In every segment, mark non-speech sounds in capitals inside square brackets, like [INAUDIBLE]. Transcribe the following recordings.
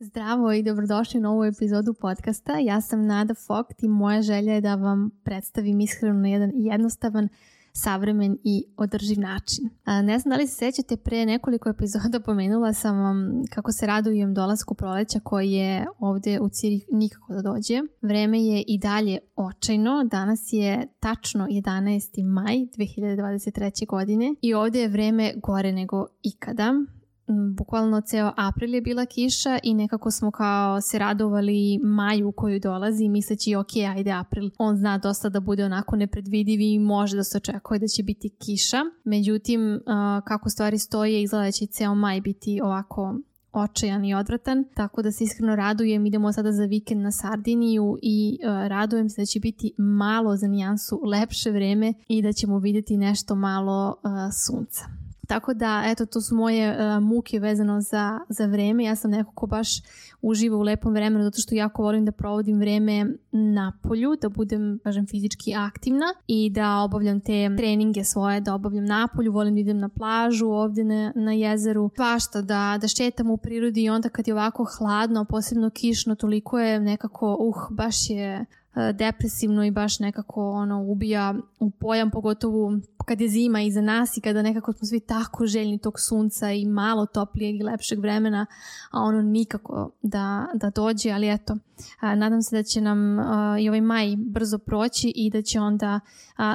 Zdravo i dobrodošli u novu epizodu podcasta. Ja sam Nada Fokt i moja želja je da vam predstavim ishranu na jedan jednostavan, savremen i održiv način. Ne znam da li se sećate, pre nekoliko epizoda [LAUGHS] pomenula sam vam kako se radujem dolasku proleća koji je ovde u Cirih nikako da dođe. Vreme je i dalje očajno. Danas je tačno 11. maj 2023. godine i ovde je vreme gore nego ikada bukvalno ceo april je bila kiša i nekako smo kao se radovali maju u koju dolazi misleći ok, ajde april, on zna dosta da bude onako nepredvidiv i može da se očekuje da će biti kiša. Međutim, kako stvari stoje, izgleda da će ceo maj biti ovako očajan i odvratan, tako da se iskreno radujem. Idemo sada za vikend na Sardiniju i radujem se da će biti malo za nijansu lepše vreme i da ćemo videti nešto malo sunca. Tako da, eto, to su moje uh, muke vezano za, za vreme. Ja sam neko ko baš uživa u lepom vremenu zato što jako volim da provodim vreme na polju, da budem, kažem, fizički aktivna i da obavljam te treninge svoje, da obavljam na polju, volim da idem na plažu ovde na, na jezeru, svašta, da, da šetam u prirodi i onda kad je ovako hladno, posebno kišno, toliko je nekako, uh, baš je depresivno i baš nekako ono ubija u pojam pogotovo kad je zima iza nas i kada nekako smo svi tako željni tog sunca i malo toplijeg i lepšeg vremena, a ono nikako da, da dođe, ali eto, nadam se da će nam a, i ovaj maj brzo proći i da će onda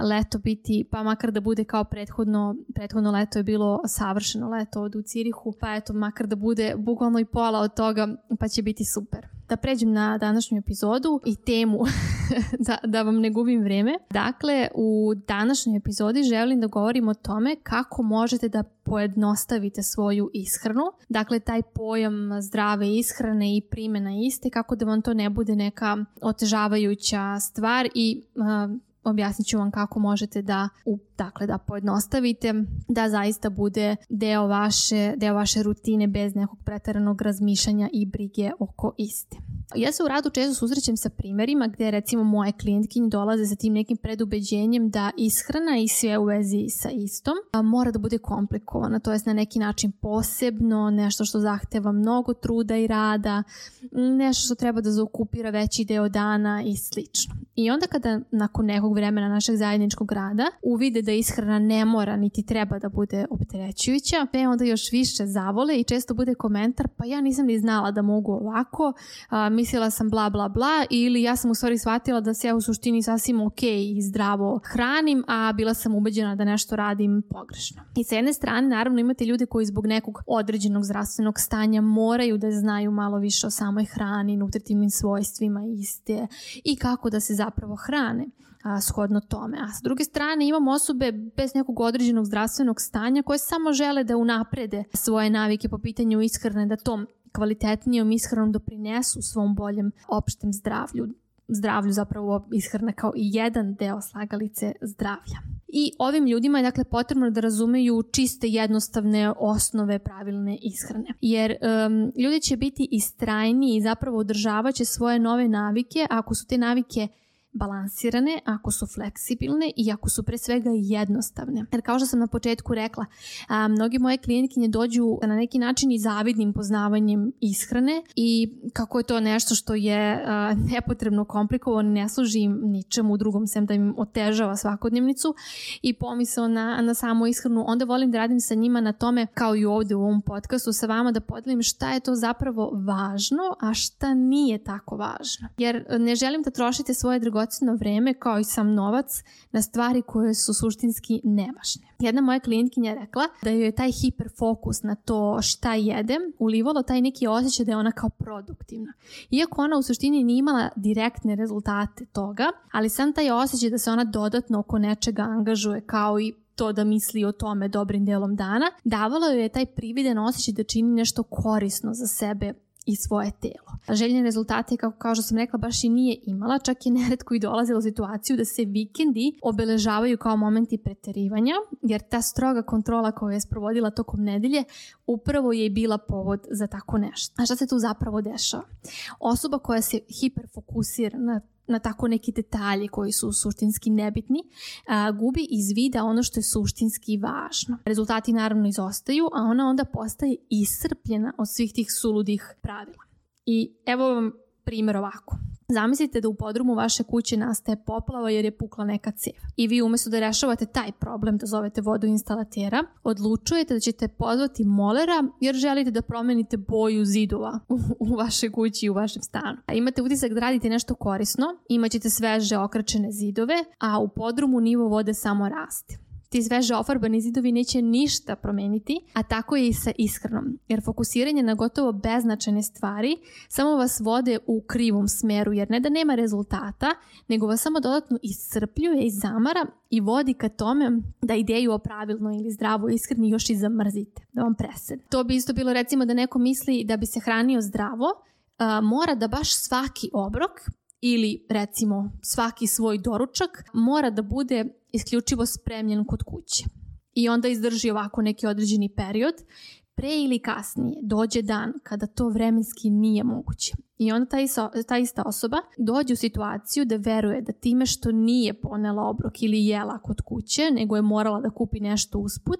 leto biti, pa makar da bude kao prethodno, prethodno leto je bilo savršeno leto ovde u Cirihu, pa eto, makar da bude bukvalno i pola od toga, pa će biti super da pređem na današnju epizodu i temu [LAUGHS] da, da vam ne gubim vreme. Dakle, u današnjoj epizodi želim da govorim o tome kako možete da pojednostavite svoju ishranu. Dakle, taj pojam zdrave ishrane i primjena iste, kako da vam to ne bude neka otežavajuća stvar i uh, objasnit ću vam kako možete da, u, dakle, da pojednostavite, da zaista bude deo vaše, deo vaše rutine bez nekog pretaranog razmišljanja i brige oko iste. Ja se u radu često susrećem sa primerima gde recimo moje klijentkinje dolaze sa tim nekim predubeđenjem da ishrana i sve u vezi sa istom a mora da bude komplikovana, to jest na neki način posebno, nešto što zahteva mnogo truda i rada, nešto što treba da zaokupira veći deo dana i slično. I onda kada nakon nekog vremena našeg zajedničkog rada uvide da ishrana ne mora niti treba da bude opterećujuća, pe onda još više zavole i često bude komentar pa ja nisam ni znala da mogu ovako, a, mislila sam bla bla bla ili ja sam u stvari shvatila da se ja u suštini sasvim ok i zdravo hranim, a bila sam ubeđena da nešto radim pogrešno. I sa jedne strane naravno imate ljude koji zbog nekog određenog zdravstvenog stanja moraju da znaju malo više o samoj hrani, nutritivnim svojstvima iste i kako da se zapravo hrane a, shodno tome. A s druge strane imamo osobe bez nekog određenog zdravstvenog stanja koje samo žele da unaprede svoje navike po pitanju ishrane, da tom kvalitetnijom ishranom doprinesu svom boljem opštem zdravlju zdravlju zapravo ishrana kao i jedan deo slagalice zdravlja. I ovim ljudima je dakle potrebno da razumeju čiste jednostavne osnove pravilne ishrane. Jer um, ljudi će biti istrajni i zapravo održavaće svoje nove navike ako su te navike balansirane, ako su fleksibilne i ako su pre svega jednostavne. Jer kao što sam na početku rekla, a, mnogi moje klijentkinje dođu na neki način i zavidnim poznavanjem ishrane i kako je to nešto što je a, nepotrebno komplikovano, ne služi im ničemu drugom sem da im otežava svakodnevnicu i pomisao na, na samu ishranu, onda volim da radim sa njima na tome, kao i ovde u ovom podcastu sa vama, da podelim šta je to zapravo važno, a šta nije tako važno. Jer ne želim da trošite svoje dragocene dragoceno vreme kao i sam novac na stvari koje su suštinski nevažne. Jedna moja klijentkinja je rekla da joj je taj hiperfokus na to šta jedem ulivalo taj neki osjećaj da je ona kao produktivna. Iako ona u suštini nije imala direktne rezultate toga, ali sam taj osjećaj da se ona dodatno oko nečega angažuje kao i to da misli o tome dobrim delom dana, davalo joj je taj prividen osjećaj da čini nešto korisno za sebe i svoje telo. Željene rezultate, kao, kao što sam rekla, baš i nije imala, čak je neretko i dolazila u situaciju da se vikendi obeležavaju kao momenti preterivanja, jer ta stroga kontrola koju je sprovodila tokom nedelje upravo je bila povod za tako nešto. A šta se tu zapravo dešava? Osoba koja se hiperfokusira na na tako neki detalji koji su suštinski nebitni, a, gubi iz vida ono što je suštinski važno. Rezultati naravno izostaju, a ona onda postaje iscrpljena od svih tih suludih pravila. I evo vam primjer ovako. Zamislite da u podrumu vaše kuće nastaje poplava jer je pukla neka cev. I vi umjesto da rešavate taj problem, da zovete vodoinstalatera, odlučujete da ćete pozvati molera jer želite da promenite boju zidova u, vašoj kući i u vašem stanu. A imate utisak da radite nešto korisno, imat ćete sveže okračene zidove, a u podrumu nivo vode samo raste ti sveže ofarbani zidovi neće ništa promeniti, a tako je i sa ishranom, jer fokusiranje na gotovo beznačajne stvari samo vas vode u krivom smeru, jer ne da nema rezultata, nego vas samo dodatno iscrpljuje i zamara i vodi ka tome da ideju o pravilnoj ili zdravoj ishrani još i zamrzite, da vam presede. To bi isto bilo recimo da neko misli da bi se hranio zdravo, mora da baš svaki obrok ili recimo svaki svoj doručak mora da bude isključivo spremljen kod kuće. I onda izdrži ovako neki određeni period, pre ili kasnije dođe dan kada to vremenski nije moguće. I onda ta, ta ista osoba dođe u situaciju da veruje da time što nije ponela obrok ili jela kod kuće, nego je morala da kupi nešto usput,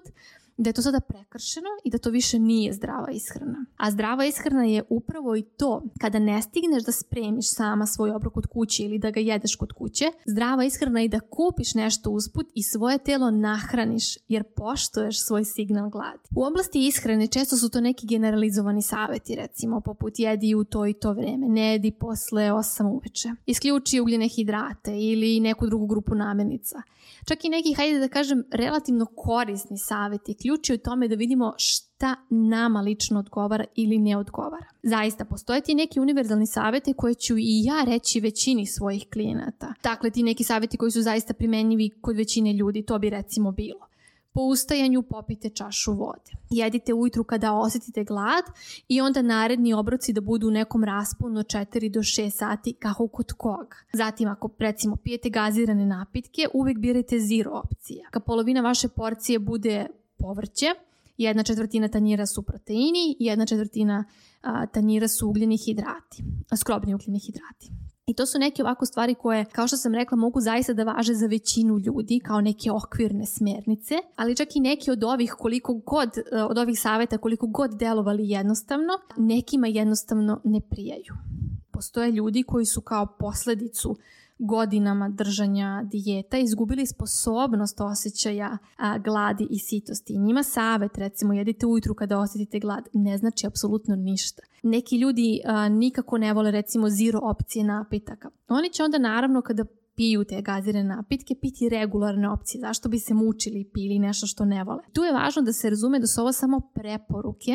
da je to sada prekršeno i da to više nije zdrava ishrana. A zdrava ishrana je upravo i to kada ne stigneš da spremiš sama svoj obrok kod kuće ili da ga jedeš kod kuće. Zdrava ishrana je da kupiš nešto usput i svoje telo nahraniš jer poštuješ svoj signal gladi. U oblasti ishrane često su to neki generalizovani saveti recimo poput jedi u to i to vreme, ne jedi posle 8 uveče, isključi ugljene hidrate ili neku drugu grupu namirnica. Čak i neki, hajde da kažem, relativno korisni savjeti ključi u tome da vidimo šta nama lično odgovara ili ne odgovara. Zaista, postoje ti neki univerzalni savjeti koje ću i ja reći većini svojih klijenata. Dakle, ti neki savjeti koji su zaista primenjivi kod većine ljudi, to bi recimo bilo po ustajanju popite čašu vode. Jedite ujutru kada osjetite glad i onda naredni obroci da budu u nekom rasponu od 4 do 6 sati kako kod koga. Zatim ako recimo pijete gazirane napitke, uvijek birajte zero opcija. Ka polovina vaše porcije bude povrće, jedna četvrtina tanjira su proteini, jedna četvrtina tanjira su ugljeni hidrati, skrobni ugljeni hidrati. I to su neke ovako stvari koje, kao što sam rekla, mogu zaista da važe za većinu ljudi kao neke okvirne smjernice, ali čak i neki od ovih koliko god, e, od ovih savjeta koliko god delovali jednostavno, nekima jednostavno ne prijaju. Postoje ljudi koji su kao posljedicu godinama držanja dijeta izgubili sposobnost osjećaja gladi i sitosti. I njima savet, recimo, jedite ujutru kada osjetite glad, ne znači apsolutno ništa. Neki ljudi nikako ne vole, recimo, zero opcije napitaka. Oni će onda, naravno, kada piju te gazirane napitke, piti regularne opcije. Zašto bi se mučili i pili nešto što ne vole? Tu je važno da se razume da su ovo samo preporuke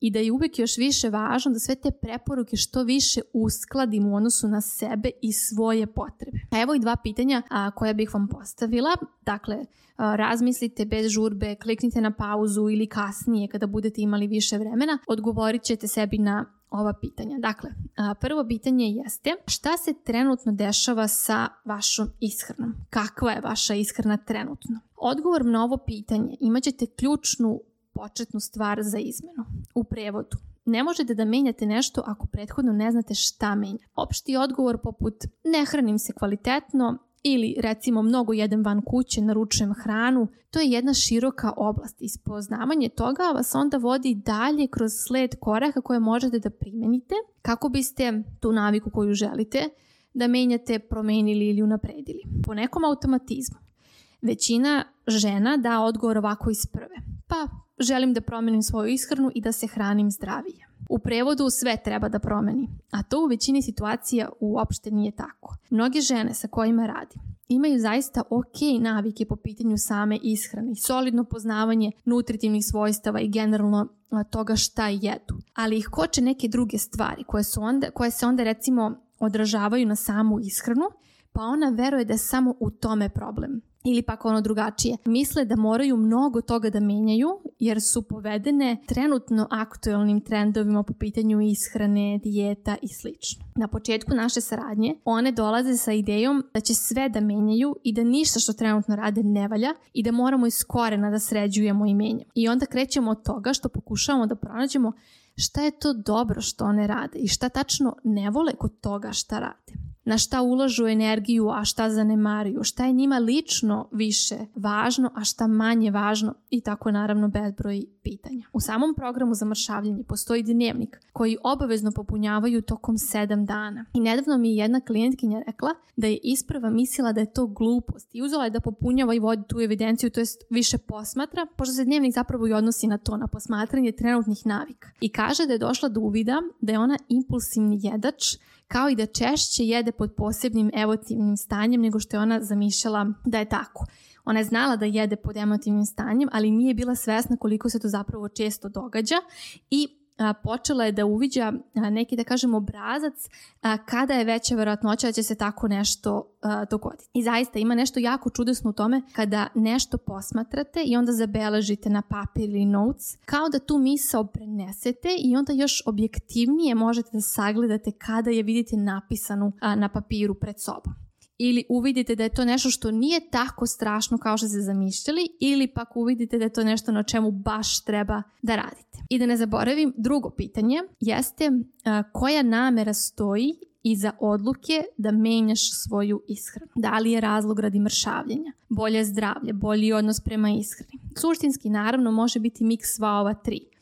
i da je uvijek još više važno da sve te preporuke što više uskladimo u odnosu na sebe i svoje potrebe. Evo i dva pitanja a, koja bih vam postavila. Dakle, razmislite bez žurbe, kliknite na pauzu ili kasnije kada budete imali više vremena, odgovorit ćete sebi na ova pitanja. Dakle, prvo pitanje jeste šta se trenutno dešava sa vašom ishranom? Kakva je vaša ishrana trenutno? Odgovor na ovo pitanje imat ćete ključnu početnu stvar za izmenu. U prevodu, ne možete da menjate nešto ako prethodno ne znate šta menjate. Opšti odgovor poput ne hranim se kvalitetno ili recimo mnogo jedem van kuće, naručujem hranu, to je jedna široka oblast. Ispoznavanje toga vas onda vodi dalje kroz sled koraka koje možete da primenite kako biste tu naviku koju želite da menjate, promenili ili unapredili. Po nekom automatizmu. Većina žena da odgovor ovako iz prve. Pa želim da promenim svoju ishranu i da se hranim zdravije. U prevodu sve treba da promeni, a to u većini situacija uopšte nije tako. Mnoge žene sa kojima radim imaju zaista ok navike po pitanju same ishrane i solidno poznavanje nutritivnih svojstava i generalno toga šta jedu. Ali ih koče neke druge stvari koje, su onda, koje se onda recimo odražavaju na samu ishranu, pa ona veruje da je samo u tome problem ili pak ono drugačije. Misle da moraju mnogo toga da menjaju jer su povedene trenutno aktualnim trendovima po pitanju ishrane, dijeta i sl. Na početku naše saradnje one dolaze sa idejom da će sve da menjaju i da ništa što trenutno rade ne valja i da moramo iz korena da sređujemo i menjamo. I onda krećemo od toga što pokušavamo da pronađemo šta je to dobro što one rade i šta tačno ne vole kod toga šta rade. Na šta ulažu energiju, a šta zanemaruju, šta je njima lično više važno, a šta manje važno i tako naravno bezbroj pitanja. U samom programu za mršavljenje postoji dnevnik koji obavezno popunjavaju tokom sedam dana. I nedavno mi je jedna klijentkinja rekla da je isprava mislila da je to glupost i uzela je da popunjava i vodi tu evidenciju, to jest više posmatra, pošto se dnevnik zapravo i odnosi na to, na posmatranje trenutnih navika. I kaže da je došla do uvida da je ona impulsivni jedač kao i da češće jede pod posebnim emotivnim stanjem nego što je ona zamišljala da je tako. Ona je znala da jede pod emotivnim stanjem, ali nije bila svesna koliko se to zapravo često događa i počela je da uviđa neki, da kažem, obrazac kada je veća verovatnoća da će se tako nešto dogoditi. I zaista ima nešto jako čudesno u tome kada nešto posmatrate i onda zabeležite na papir ili notes, kao da tu misao prenesete i onda još objektivnije možete da sagledate kada je vidite napisanu na papiru pred sobom ili uvidite da je to nešto što nije tako strašno kao što ste zamišljali ili pak uvidite da je to nešto na čemu baš treba da radite. I da ne zaboravim, drugo pitanje jeste a, koja namera stoji iza odluke da menjaš svoju ishranu. Da li je razlog radi mršavljenja, bolje zdravlje, bolji odnos prema ishrani. Suštinski naravno može biti miks sva ova tri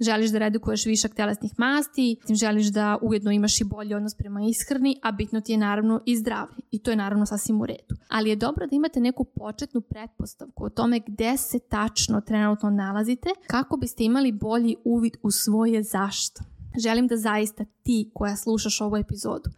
želiš da redukuješ višak telesnih masti, želiš da ujedno imaš i bolji odnos prema ishrani, a bitno ti je naravno i zdravlje. I to je naravno sasvim u redu. Ali je dobro da imate neku početnu pretpostavku o tome gde se tačno trenutno nalazite kako biste imali bolji uvid u svoje zašto. Želim da zaista ti koja slušaš ovu epizodu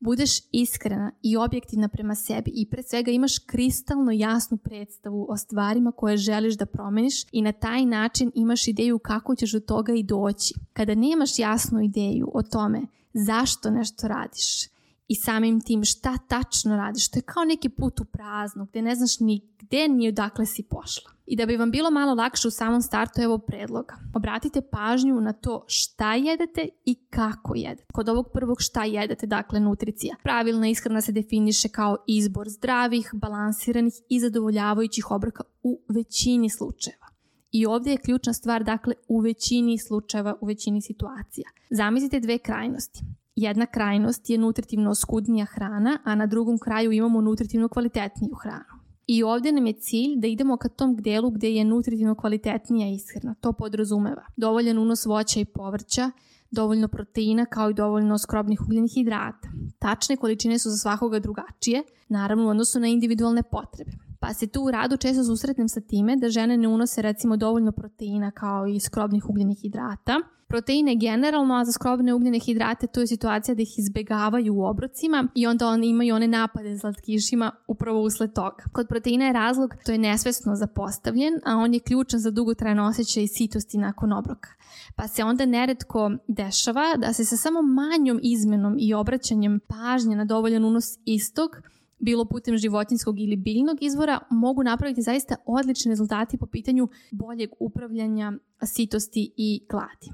budeš iskrena i objektivna prema sebi i pre svega imaš kristalno jasnu predstavu o stvarima koje želiš da promeniš i na taj način imaš ideju kako ćeš do toga i doći. Kada nemaš jasnu ideju o tome zašto nešto radiš, i samim tim šta tačno radiš. To je kao neki put u praznu gde ne znaš ni gde ni odakle si pošla. I da bi vam bilo malo lakše u samom startu evo predloga. Obratite pažnju na to šta jedete i kako jedete. Kod ovog prvog šta jedete, dakle nutricija. Pravilna ishrana se definiše kao izbor zdravih, balansiranih i zadovoljavajućih obroka u većini slučajeva. I ovdje je ključna stvar, dakle, u većini slučajeva, u većini situacija. Zamislite dve krajnosti. Jedna krajnost je nutritivno skudnija hrana, a na drugom kraju imamo nutritivno kvalitetniju hranu. I ovdje nam je cilj da idemo ka tom delu gdje je nutritivno kvalitetnija ishrana. To podrazumeva dovoljan unos voća i povrća, dovoljno proteina kao i dovoljno skrobnih ugljenih hidrata. Tačne količine su za svakoga drugačije, naravno u odnosu na individualne potrebe. Pa se tu u radu često susretnem sa time da žene ne unose recimo dovoljno proteina kao i skrobnih ugljenih hidrata. Proteine generalno, a za skrobne ugljene hidrate to je situacija da ih izbegavaju u obrocima i onda oni imaju one napade zlatkišima upravo usled toga. Kod proteina je razlog to je nesvesno zapostavljen, a on je ključan za dugotrajno osjećaj sitosti nakon obroka. Pa se onda neretko dešava da se sa samo manjom izmenom i obraćanjem pažnje na dovoljan unos istog bilo putem životinskog ili biljnog izvora, mogu napraviti zaista odlične rezultati po pitanju boljeg upravljanja sitosti i gladi.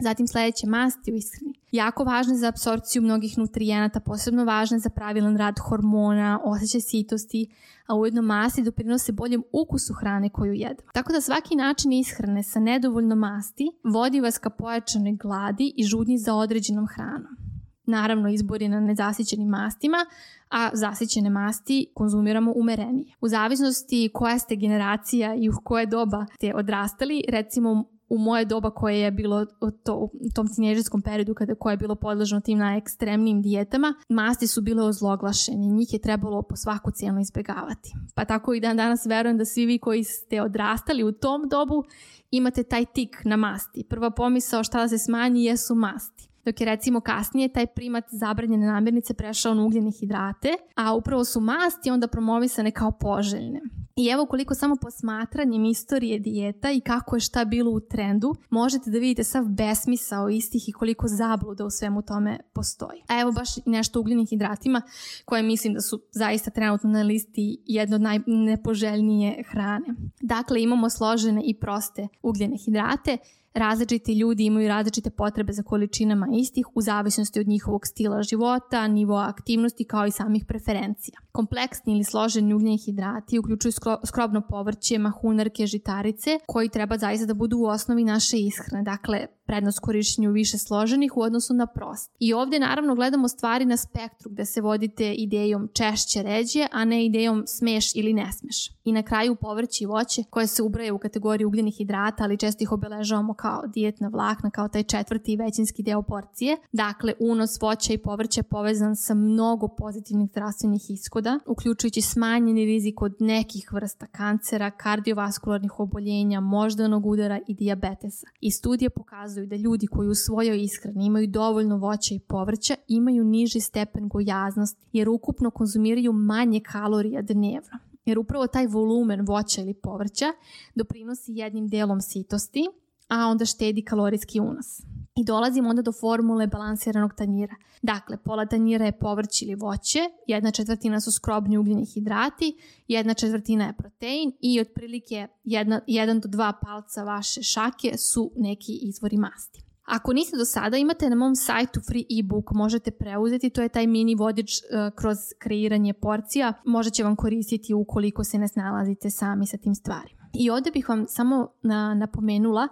Zatim sledeće masti u ishrani. Jako važne za apsorpciju mnogih nutrijenata, posebno važne za pravilan rad hormona, osjećaj sitosti, a ujedno masti doprinose boljem ukusu hrane koju jedemo. Tako da svaki način ishrane sa nedovoljno masti vodi vas ka pojačanoj gladi i žudnji za određenom hranom. Naravno, izbor je na nezasićenim mastima, a zasićene masti konzumiramo umerenije. U zavisnosti koja ste generacija i u koje doba ste odrastali, recimo u moje doba koje je bilo to, u tom tinežerskom periodu kada koje je bilo podložno tim na ekstremnim dijetama, masti su bile ozloglašene njih je trebalo po svaku cijenu izbjegavati. Pa tako i dan danas verujem da svi vi koji ste odrastali u tom dobu imate taj tik na masti. Prva pomisao šta da se smanji jesu masti dok je recimo kasnije taj primat zabranjene namirnice prešao na ugljene hidrate, a upravo su masti onda promovisane kao poželjne. I evo koliko samo posmatranjem istorije dijeta i kako je šta bilo u trendu, možete da vidite sav besmisao istih i koliko zabluda u svemu tome postoji. A evo baš nešto ugljenih hidratima koje mislim da su zaista trenutno na listi jedno od najnepoželjnije hrane. Dakle, imamo složene i proste ugljene hidrate, Različiti ljudi imaju različite potrebe za količinama istih u zavisnosti od njihovog stila života, nivoa aktivnosti kao i samih preferencija. Kompleksni ili složeni ugljeni hidrati uključuju skrobno povrće, mahunarke, žitarice koji treba zaista da budu u osnovi naše ishrane. Dakle, prednost korišćenju više složenih u odnosu na prost. I ovdje naravno gledamo stvari na spektru gde se vodite idejom češće ređe, a ne idejom smeš ili ne smeš. I na kraju povrće i voće koje se ubraje u kategoriju ugljenih hidrata, ali često ih obeležavamo kao dijetna vlakna, kao taj četvrti i većinski deo porcije. Dakle, unos voća i povrća je povezan sa mnogo pozitivnih zdravstvenih ishoda, uključujući smanjeni rizik od nekih vrsta kancera, kardiovaskularnih oboljenja, moždanog udara i dijabetesa. I studije pokazuju da ljudi koji u svojoj ishrani imaju dovoljno voća i povrća imaju niži stepen gojaznosti jer ukupno konzumiraju manje kalorija dnevno jer upravo taj volumen voća ili povrća doprinosi jednim delom sitosti, a onda štedi kalorijski unos. I dolazimo onda do formule balansiranog tanjira. Dakle, pola tanjira je povrće ili voće, jedna četvrtina su skrobni ugljeni hidrati, jedna četvrtina je protein i otprilike jedna, jedan do dva palca vaše šake su neki izvori masti. Ako niste do sada, imate na mom sajtu free ebook, možete preuzeti, to je taj mini vodič uh, kroz kreiranje porcija, može će vam koristiti ukoliko se ne snalazite sami sa tim stvarima. I ovde bih vam samo na, napomenula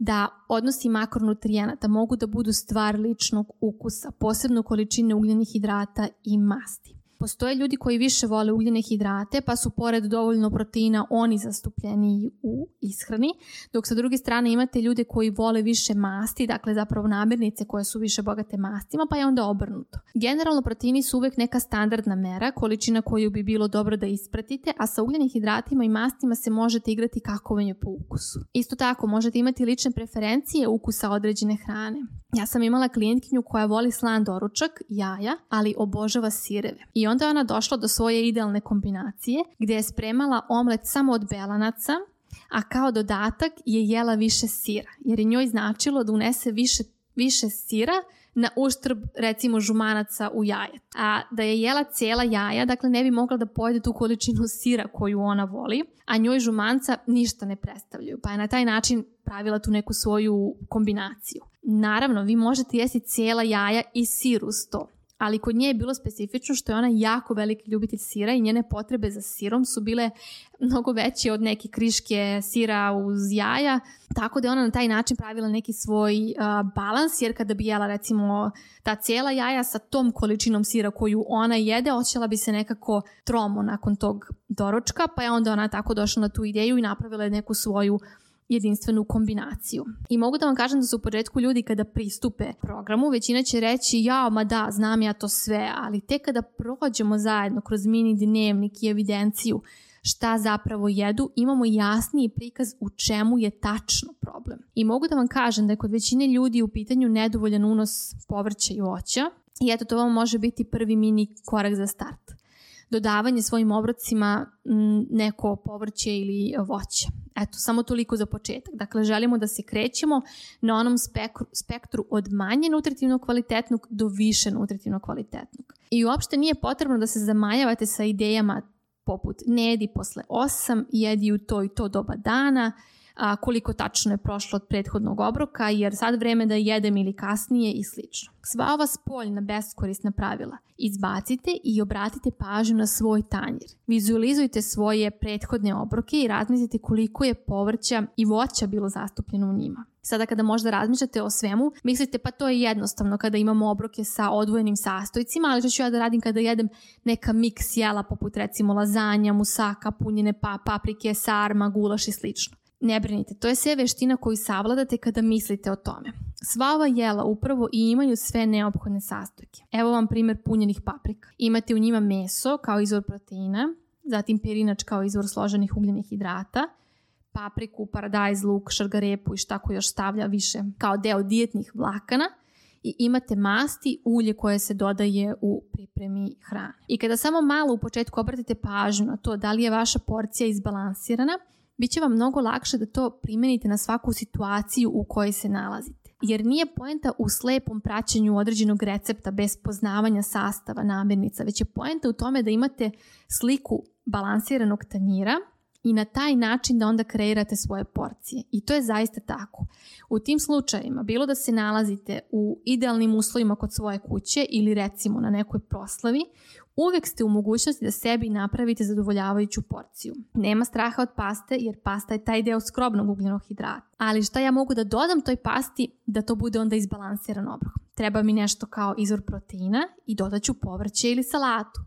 da odnosi makronutrijenata mogu da budu stvar ličnog ukusa, posebno količine ugljenih hidrata i masti. Postoje ljudi koji više vole ugljene hidrate, pa su pored dovoljno proteina oni zastupljeni u ishrani, dok sa druge strane imate ljude koji vole više masti, dakle zapravo namirnice koje su više bogate mastima, pa je onda obrnuto. Generalno proteini su uvek neka standardna mera, količina koju bi bilo dobro da ispratite, a sa ugljenim hidratima i mastima se možete igrati kako vam je po ukusu. Isto tako, možete imati lične preferencije ukusa određene hrane. Ja sam imala klijentkinju koja voli slan doručak, jaja, ali obožava sireve. I onda je ona došla do svoje idealne kombinacije gdje je spremala omlet samo od belanaca, a kao dodatak je jela više sira, jer je njoj značilo da unese više, više sira na uštrb recimo žumanaca u jajet. A da je jela cijela jaja, dakle ne bi mogla da pojede tu količinu sira koju ona voli, a njoj žumanca ništa ne predstavljaju, pa je na taj način pravila tu neku svoju kombinaciju. Naravno, vi možete jesti cijela jaja i sir uz to, ali kod nje je bilo specifično što je ona jako veliki ljubitelj sira i njene potrebe za sirom su bile mnogo veće od neke kriške sira uz jaja, tako da je ona na taj način pravila neki svoj uh, balans, jer kada bi jela recimo ta cijela jaja sa tom količinom sira koju ona jede, osjećala bi se nekako tromo nakon tog doručka, pa je onda ona tako došla na tu ideju i napravila neku svoju jedinstvenu kombinaciju. I mogu da vam kažem da su u početku ljudi kada pristupe programu, većina će reći ja, ma da, znam ja to sve, ali tek kada prođemo zajedno kroz mini dnevnik i evidenciju šta zapravo jedu, imamo jasniji prikaz u čemu je tačno problem. I mogu da vam kažem da je kod većine ljudi u pitanju nedovoljan unos povrća i voća i eto to vam može biti prvi mini korak za start dodavanje svojim obrocima neko povrće ili voće. Eto, samo toliko za početak. Dakle, želimo da se krećemo na onom spektru, spektru od manje nutritivno kvalitetnog do više nutritivno kvalitetnog. I uopšte nije potrebno da se zamajavate sa idejama poput ne jedi posle 8, jedi u to i to doba dana, a, koliko tačno je prošlo od prethodnog obroka, jer sad vreme da jedem ili kasnije i slično. Sva ova spoljna beskorisna pravila izbacite i obratite pažnju na svoj tanjir. Vizualizujte svoje prethodne obroke i razmislite koliko je povrća i voća bilo zastupljeno u njima. Sada kada možda razmišljate o svemu, mislite pa to je jednostavno kada imamo obroke sa odvojenim sastojcima, ali što ću ja da radim kada jedem neka miks jela poput recimo lazanja, musaka, punjene pa, paprike, sarma, gulaš i slično. Ne brinite, to je sve veština koju savladate kada mislite o tome. Sva ova jela upravo i imaju sve neophodne sastojke. Evo vam primjer punjenih paprika. Imate u njima meso kao izvor proteina, zatim perinač kao izvor složenih ugljenih hidrata, papriku, paradajz, luk, šargarepu i šta ko još stavlja više kao deo dijetnih vlakana i imate masti, ulje koje se dodaje u pripremi hrane. I kada samo malo u početku obratite pažnju na to da li je vaša porcija izbalansirana, bit će vam mnogo lakše da to primenite na svaku situaciju u kojoj se nalazite. Jer nije poenta u slepom praćenju određenog recepta bez poznavanja sastava namirnica, već je poenta u tome da imate sliku balansiranog tanjira i na taj način da onda kreirate svoje porcije. I to je zaista tako. U tim slučajima, bilo da se nalazite u idealnim uslovima kod svoje kuće ili recimo na nekoj proslavi, uvek ste u mogućnosti da sebi napravite zadovoljavajuću porciju. Nema straha od paste jer pasta je taj deo skrobnog ugljenog hidrata. Ali šta ja mogu da dodam toj pasti da to bude onda izbalansiran obrok? Treba mi nešto kao izvor proteina i dodaću povrće ili salatu.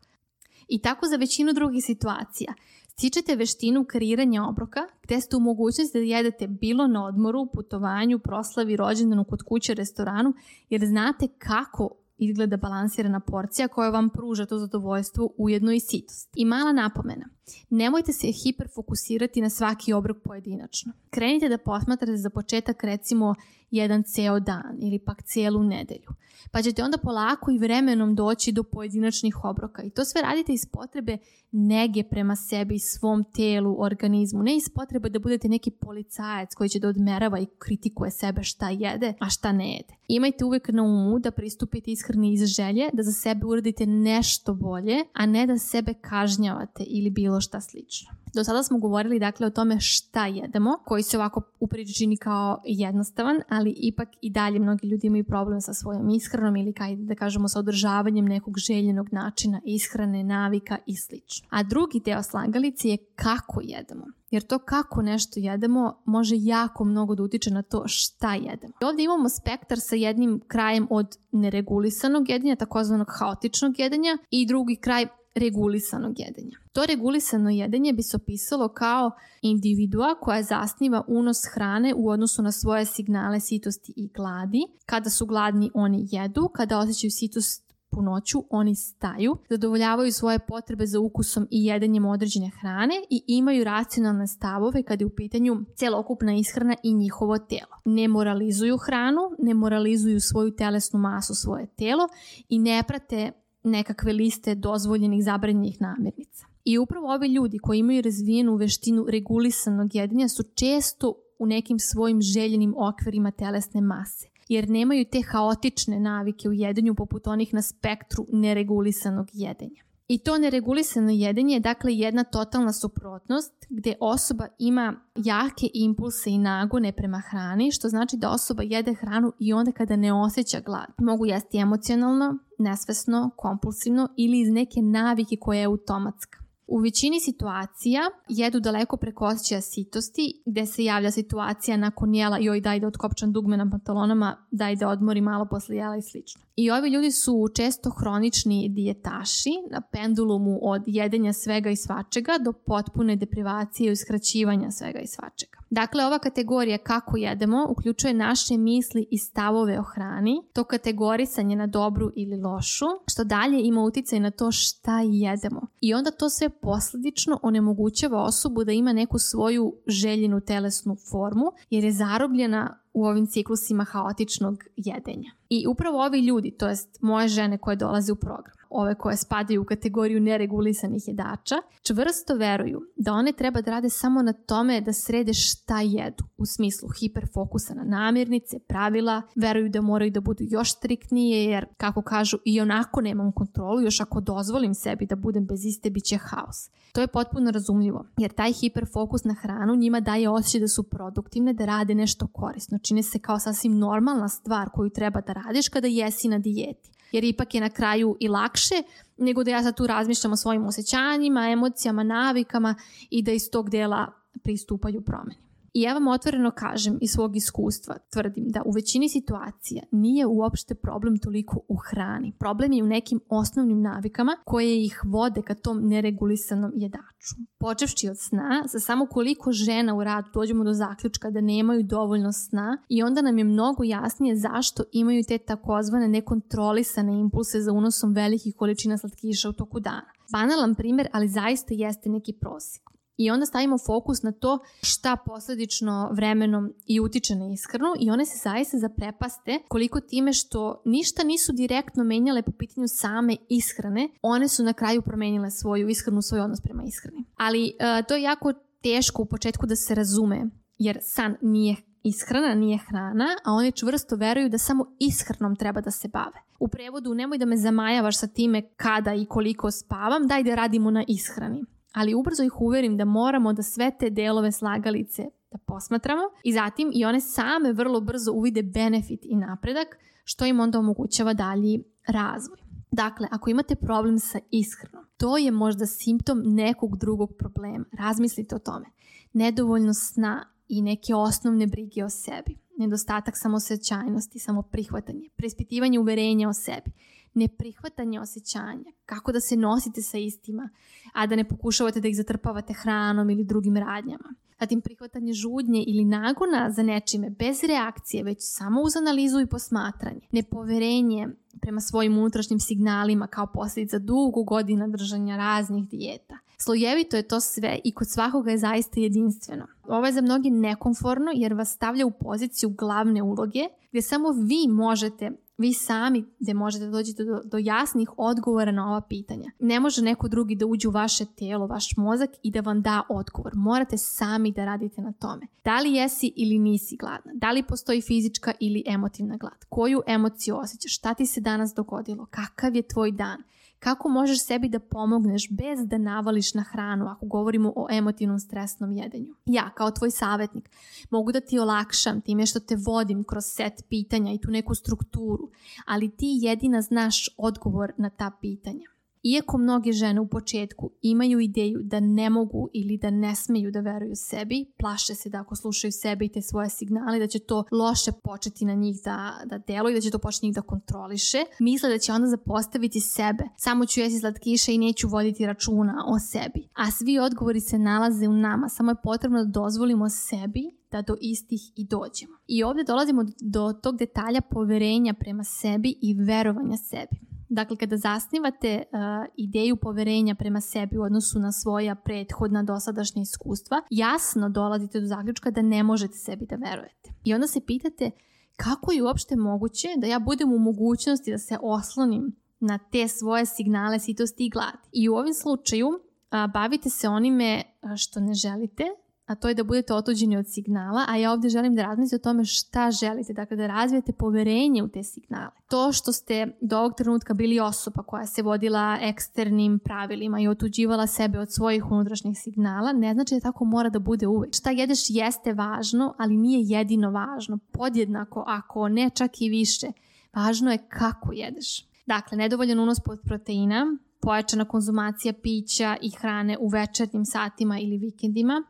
I tako za većinu drugih situacija. Stičete veštinu kreiranja obroka gde ste u mogućnosti da jedete bilo na odmoru, putovanju, proslavi, rođendanu, kod kuće, restoranu, jer znate kako izgleda balansirana porcija koja vam pruža to zadovoljstvo ujedno i sitost. I mala napomena, nemojte se hiperfokusirati na svaki obrok pojedinačno. Krenite da posmatrate za početak recimo jedan ceo dan ili pak cijelu nedelju. Pa ćete onda polako i vremenom doći do pojedinačnih obroka i to sve radite iz potrebe nege prema sebi, svom telu, organizmu, ne iz potrebe da budete neki policajac koji će da odmerava i kritikuje sebe šta jede, a šta ne jede. Imajte uvek na umu da pristupite ishrani iz želje, da za sebe uradite nešto bolje, a ne da sebe kažnjavate ili bilo šta slično. Do sada smo govorili dakle o tome šta jedemo, koji se ovako u priči čini kao jednostavan, ali ipak i dalje mnogi ljudi imaju problem sa svojom ishranom ili kaj da kažemo sa održavanjem nekog željenog načina ishrane, navika i slično. A drugi deo slagalice je kako jedemo. Jer to kako nešto jedemo može jako mnogo da utiče na to šta jedemo. I ovdje imamo spektar sa jednim krajem od neregulisanog jedenja, takozvanog haotičnog jedenja i drugi kraj regulisanog jedenja. To regulisano jedenje bi se opisalo kao individua koja zasniva unos hrane u odnosu na svoje signale sitosti i gladi. Kada su gladni oni jedu, kada osjećaju sitost po noću oni staju, zadovoljavaju svoje potrebe za ukusom i jedenjem određene hrane i imaju racionalne stavove kada je u pitanju celokupna ishrana i njihovo telo. Ne moralizuju hranu, ne moralizuju svoju telesnu masu, svoje telo i ne prate nekakve liste dozvoljenih zabranjenih namirnica. I upravo ovi ljudi koji imaju razvijenu veštinu regulisanog jedenja su često u nekim svojim željenim okvirima telesne mase jer nemaju te haotične navike u jedenju poput onih na spektru neregulisanog jedenja. I to neregulisano jedenje je dakle jedna totalna suprotnost gde osoba ima jake impulse i nagone prema hrani, što znači da osoba jede hranu i onda kada ne osjeća glad. Mogu jesti emocionalno, nesvesno, kompulsivno ili iz neke navike koja je automatska. U većini situacija jedu daleko preko osjećaja sitosti, gde se javlja situacija nakon jela joj daj da otkopčam dugme na pantalonama, daj da odmori malo posle jela i slično. I ovi ljudi su često hronični dijetaši na pendulumu od jedenja svega i svačega do potpune deprivacije i uskraćivanja svega i svačega. Dakle, ova kategorija kako jedemo uključuje naše misli i stavove o hrani, to kategorisanje na dobru ili lošu, što dalje ima uticaj na to šta jedemo. I onda to sve posledično onemogućava osobu da ima neku svoju željenu telesnu formu, jer je zarobljena u ovim ciklusima haotičnog jedenja. I upravo ovi ljudi, to jest moje žene koje dolaze u program, ove koje spadaju u kategoriju neregulisanih jedača, čvrsto veruju da one treba da rade samo na tome da srede šta jedu, u smislu hiperfokusa na namirnice, pravila, veruju da moraju da budu još striktnije jer, kako kažu, i onako nemam kontrolu, još ako dozvolim sebi da budem bez iste, bit će haos. To je potpuno razumljivo, jer taj hiperfokus na hranu njima daje osjećaj da su produktivne, da rade nešto korisno. Čine se kao sasvim normalna stvar koju treba da radiš kada jesi na dijeti jer ipak je na kraju i lakše nego da ja sad tu razmišljam o svojim osjećanjima, emocijama, navikama i da iz tog dela pristupaju promeni. I ja vam otvoreno kažem iz svog iskustva, tvrdim da u većini situacija nije uopšte problem toliko u hrani. Problem je u nekim osnovnim navikama koje ih vode ka tom neregulisanom jedaču. Počevši od sna, za samo koliko žena u radu dođemo do zaključka da nemaju dovoljno sna i onda nam je mnogo jasnije zašto imaju te takozvane nekontrolisane impulse za unosom velikih količina slatkiša u toku dana. Banalan primjer, ali zaista jeste neki prosjek. I onda stavimo fokus na to šta posledično vremenom i utiče na ishranu i one se zaista zaprepaste koliko time što ništa nisu direktno menjale po pitanju same ishrane, one su na kraju promenile svoju ishranu, svoj odnos prema ishrani. Ali uh, to je jako teško u početku da se razume, jer san nije ishrana, nije hrana, a oni čvrsto veruju da samo ishranom treba da se bave. U prevodu nemoj da me zamajavaš sa time kada i koliko spavam, daj da radimo na ishrani ali ubrzo ih uverim da moramo da sve te delove slagalice da posmatramo i zatim i one same vrlo brzo uvide benefit i napredak što im onda omogućava dalji razvoj. Dakle, ako imate problem sa ishranom, to je možda simptom nekog drugog problema. Razmislite o tome. Nedovoljno sna i neke osnovne brige o sebi. Nedostatak samosećajnosti, samoprihvatanje, preispitivanje uverenja o sebi, neprihvatanje osjećanja, kako da se nosite sa istima, a da ne pokušavate da ih zatrpavate hranom ili drugim radnjama. Zatim prihvatanje žudnje ili nagona za nečime bez reakcije, već samo uz analizu i posmatranje. Nepoverenje prema svojim unutrašnjim signalima kao posljedica dugo godina držanja raznih dijeta. Slojevito je to sve i kod svakoga je zaista jedinstveno. Ovo je za mnogi nekomforno jer vas stavlja u poziciju glavne uloge gdje samo vi možete vi sami gde možete dođete do, do jasnih odgovora na ova pitanja. Ne može neko drugi da uđe u vaše telo, vaš mozak i da vam da odgovor. Morate sami da radite na tome. Da li jesi ili nisi gladna? Da li postoji fizička ili emotivna glad? Koju emociju osjećaš? Šta ti se danas dogodilo? Kakav je tvoj dan? Kako možeš sebi da pomogneš bez da navališ na hranu ako govorimo o emotivnom stresnom jedenju? Ja, kao tvoj savjetnik, mogu da ti olakšam time što te vodim kroz set pitanja i tu neku strukturu, ali ti jedina znaš odgovor na ta pitanja. Iako mnoge žene u početku imaju ideju da ne mogu ili da ne smeju da veruju sebi, plaše se da ako slušaju sebe i te svoje signale, da će to loše početi na njih da, da deluje da će to početi njih da kontroliše, misle da će onda zapostaviti sebe. Samo ću jesti slatkiše i neću voditi računa o sebi. A svi odgovori se nalaze u nama, samo je potrebno da dozvolimo sebi da do istih i dođemo. I ovdje dolazimo do tog detalja poverenja prema sebi i verovanja sebi. Dakle, kada zasnivate uh, ideju poverenja prema sebi u odnosu na svoja prethodna dosadašnja iskustva, jasno dolazite do zaključka da ne možete sebi da verujete. I onda se pitate kako je uopšte moguće da ja budem u mogućnosti da se oslonim na te svoje signale sitosti i gladi. I u ovom slučaju a, bavite se onime što ne želite, a to je da budete otuđeni od signala, a ja ovdje želim da razmislite o tome šta želite, dakle da razvijete poverenje u te signale. To što ste do ovog trenutka bili osoba koja se vodila eksternim pravilima i otuđivala sebe od svojih unutrašnjih signala, ne znači da tako mora da bude uvek. Šta jedeš jeste važno, ali nije jedino važno. Podjednako, ako ne čak i više, važno je kako jedeš. Dakle, nedovoljan unos proteina, pojačana konzumacija pića i hrane u večernjim satima ili vikendima,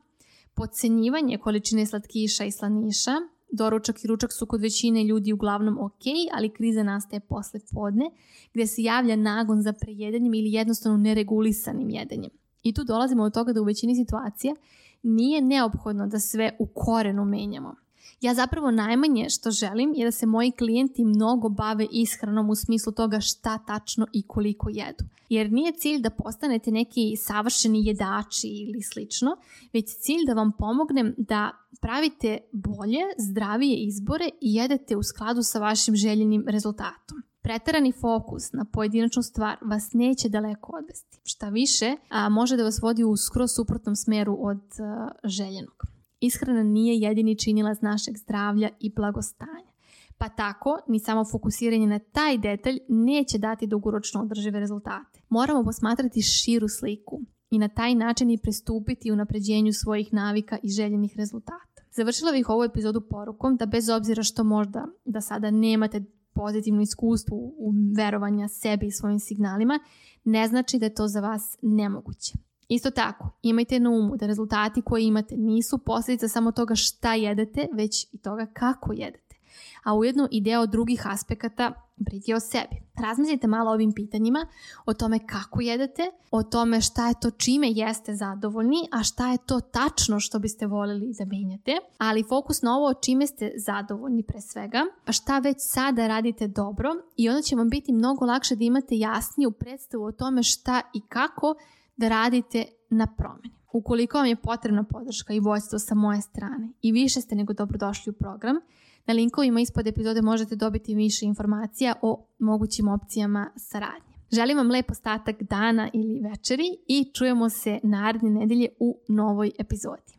Podcenjivanje količine slatkiša i slaniša, doručak i ručak su kod većine ljudi uglavnom ok, ali kriza nastaje posle podne, gdje se javlja nagon za prejedanjem ili jednostavno neregulisanim jedenjem. I tu dolazimo od toga da u većini situacija nije neophodno da sve u korenu menjamo. Ja zapravo najmanje što želim je da se moji klijenti mnogo bave ishranom u smislu toga šta tačno i koliko jedu. Jer nije cilj da postanete neki savršeni jedači ili slično, već cilj da vam pomognem da pravite bolje, zdravije izbore i jedete u skladu sa vašim željenim rezultatom. Pretarani fokus na pojedinačnu stvar vas neće daleko odvesti. Šta više, a, može da vas vodi u skroz suprotnom smeru od a, željenog. Ishrana nije jedini činilac našeg zdravlja i blagostanja. Pa tako, ni samo fokusiranje na taj detalj neće dati dugoročno održive rezultate. Moramo posmatrati širu sliku i na taj način i pristupiti u napređenju svojih navika i željenih rezultata. Završila bih ovu epizodu porukom da bez obzira što možda da sada nemate pozitivno iskustvo u verovanja sebi i svojim signalima, ne znači da je to za vas nemoguće. Isto tako, imajte na umu da rezultati koje imate nisu posljedica samo toga šta jedete, već i toga kako jedete. A ujedno i deo drugih aspekata brige o sebi. Razmislite malo o ovim pitanjima, o tome kako jedete, o tome šta je to čime jeste zadovoljni, a šta je to tačno što biste voljeli da menjate, ali fokus na ovo čime ste zadovoljni pre svega, pa šta već sada radite dobro i onda će vam biti mnogo lakše da imate jasniju predstavu o tome šta i kako da radite na promjeni. Ukoliko vam je potrebna podrška i vojstvo sa moje strane i više ste nego dobrodošli u program, na linkovima ispod epizode možete dobiti više informacija o mogućim opcijama saradnje. Želim vam lep ostatak dana ili večeri i čujemo se naredne nedelje u novoj epizodi.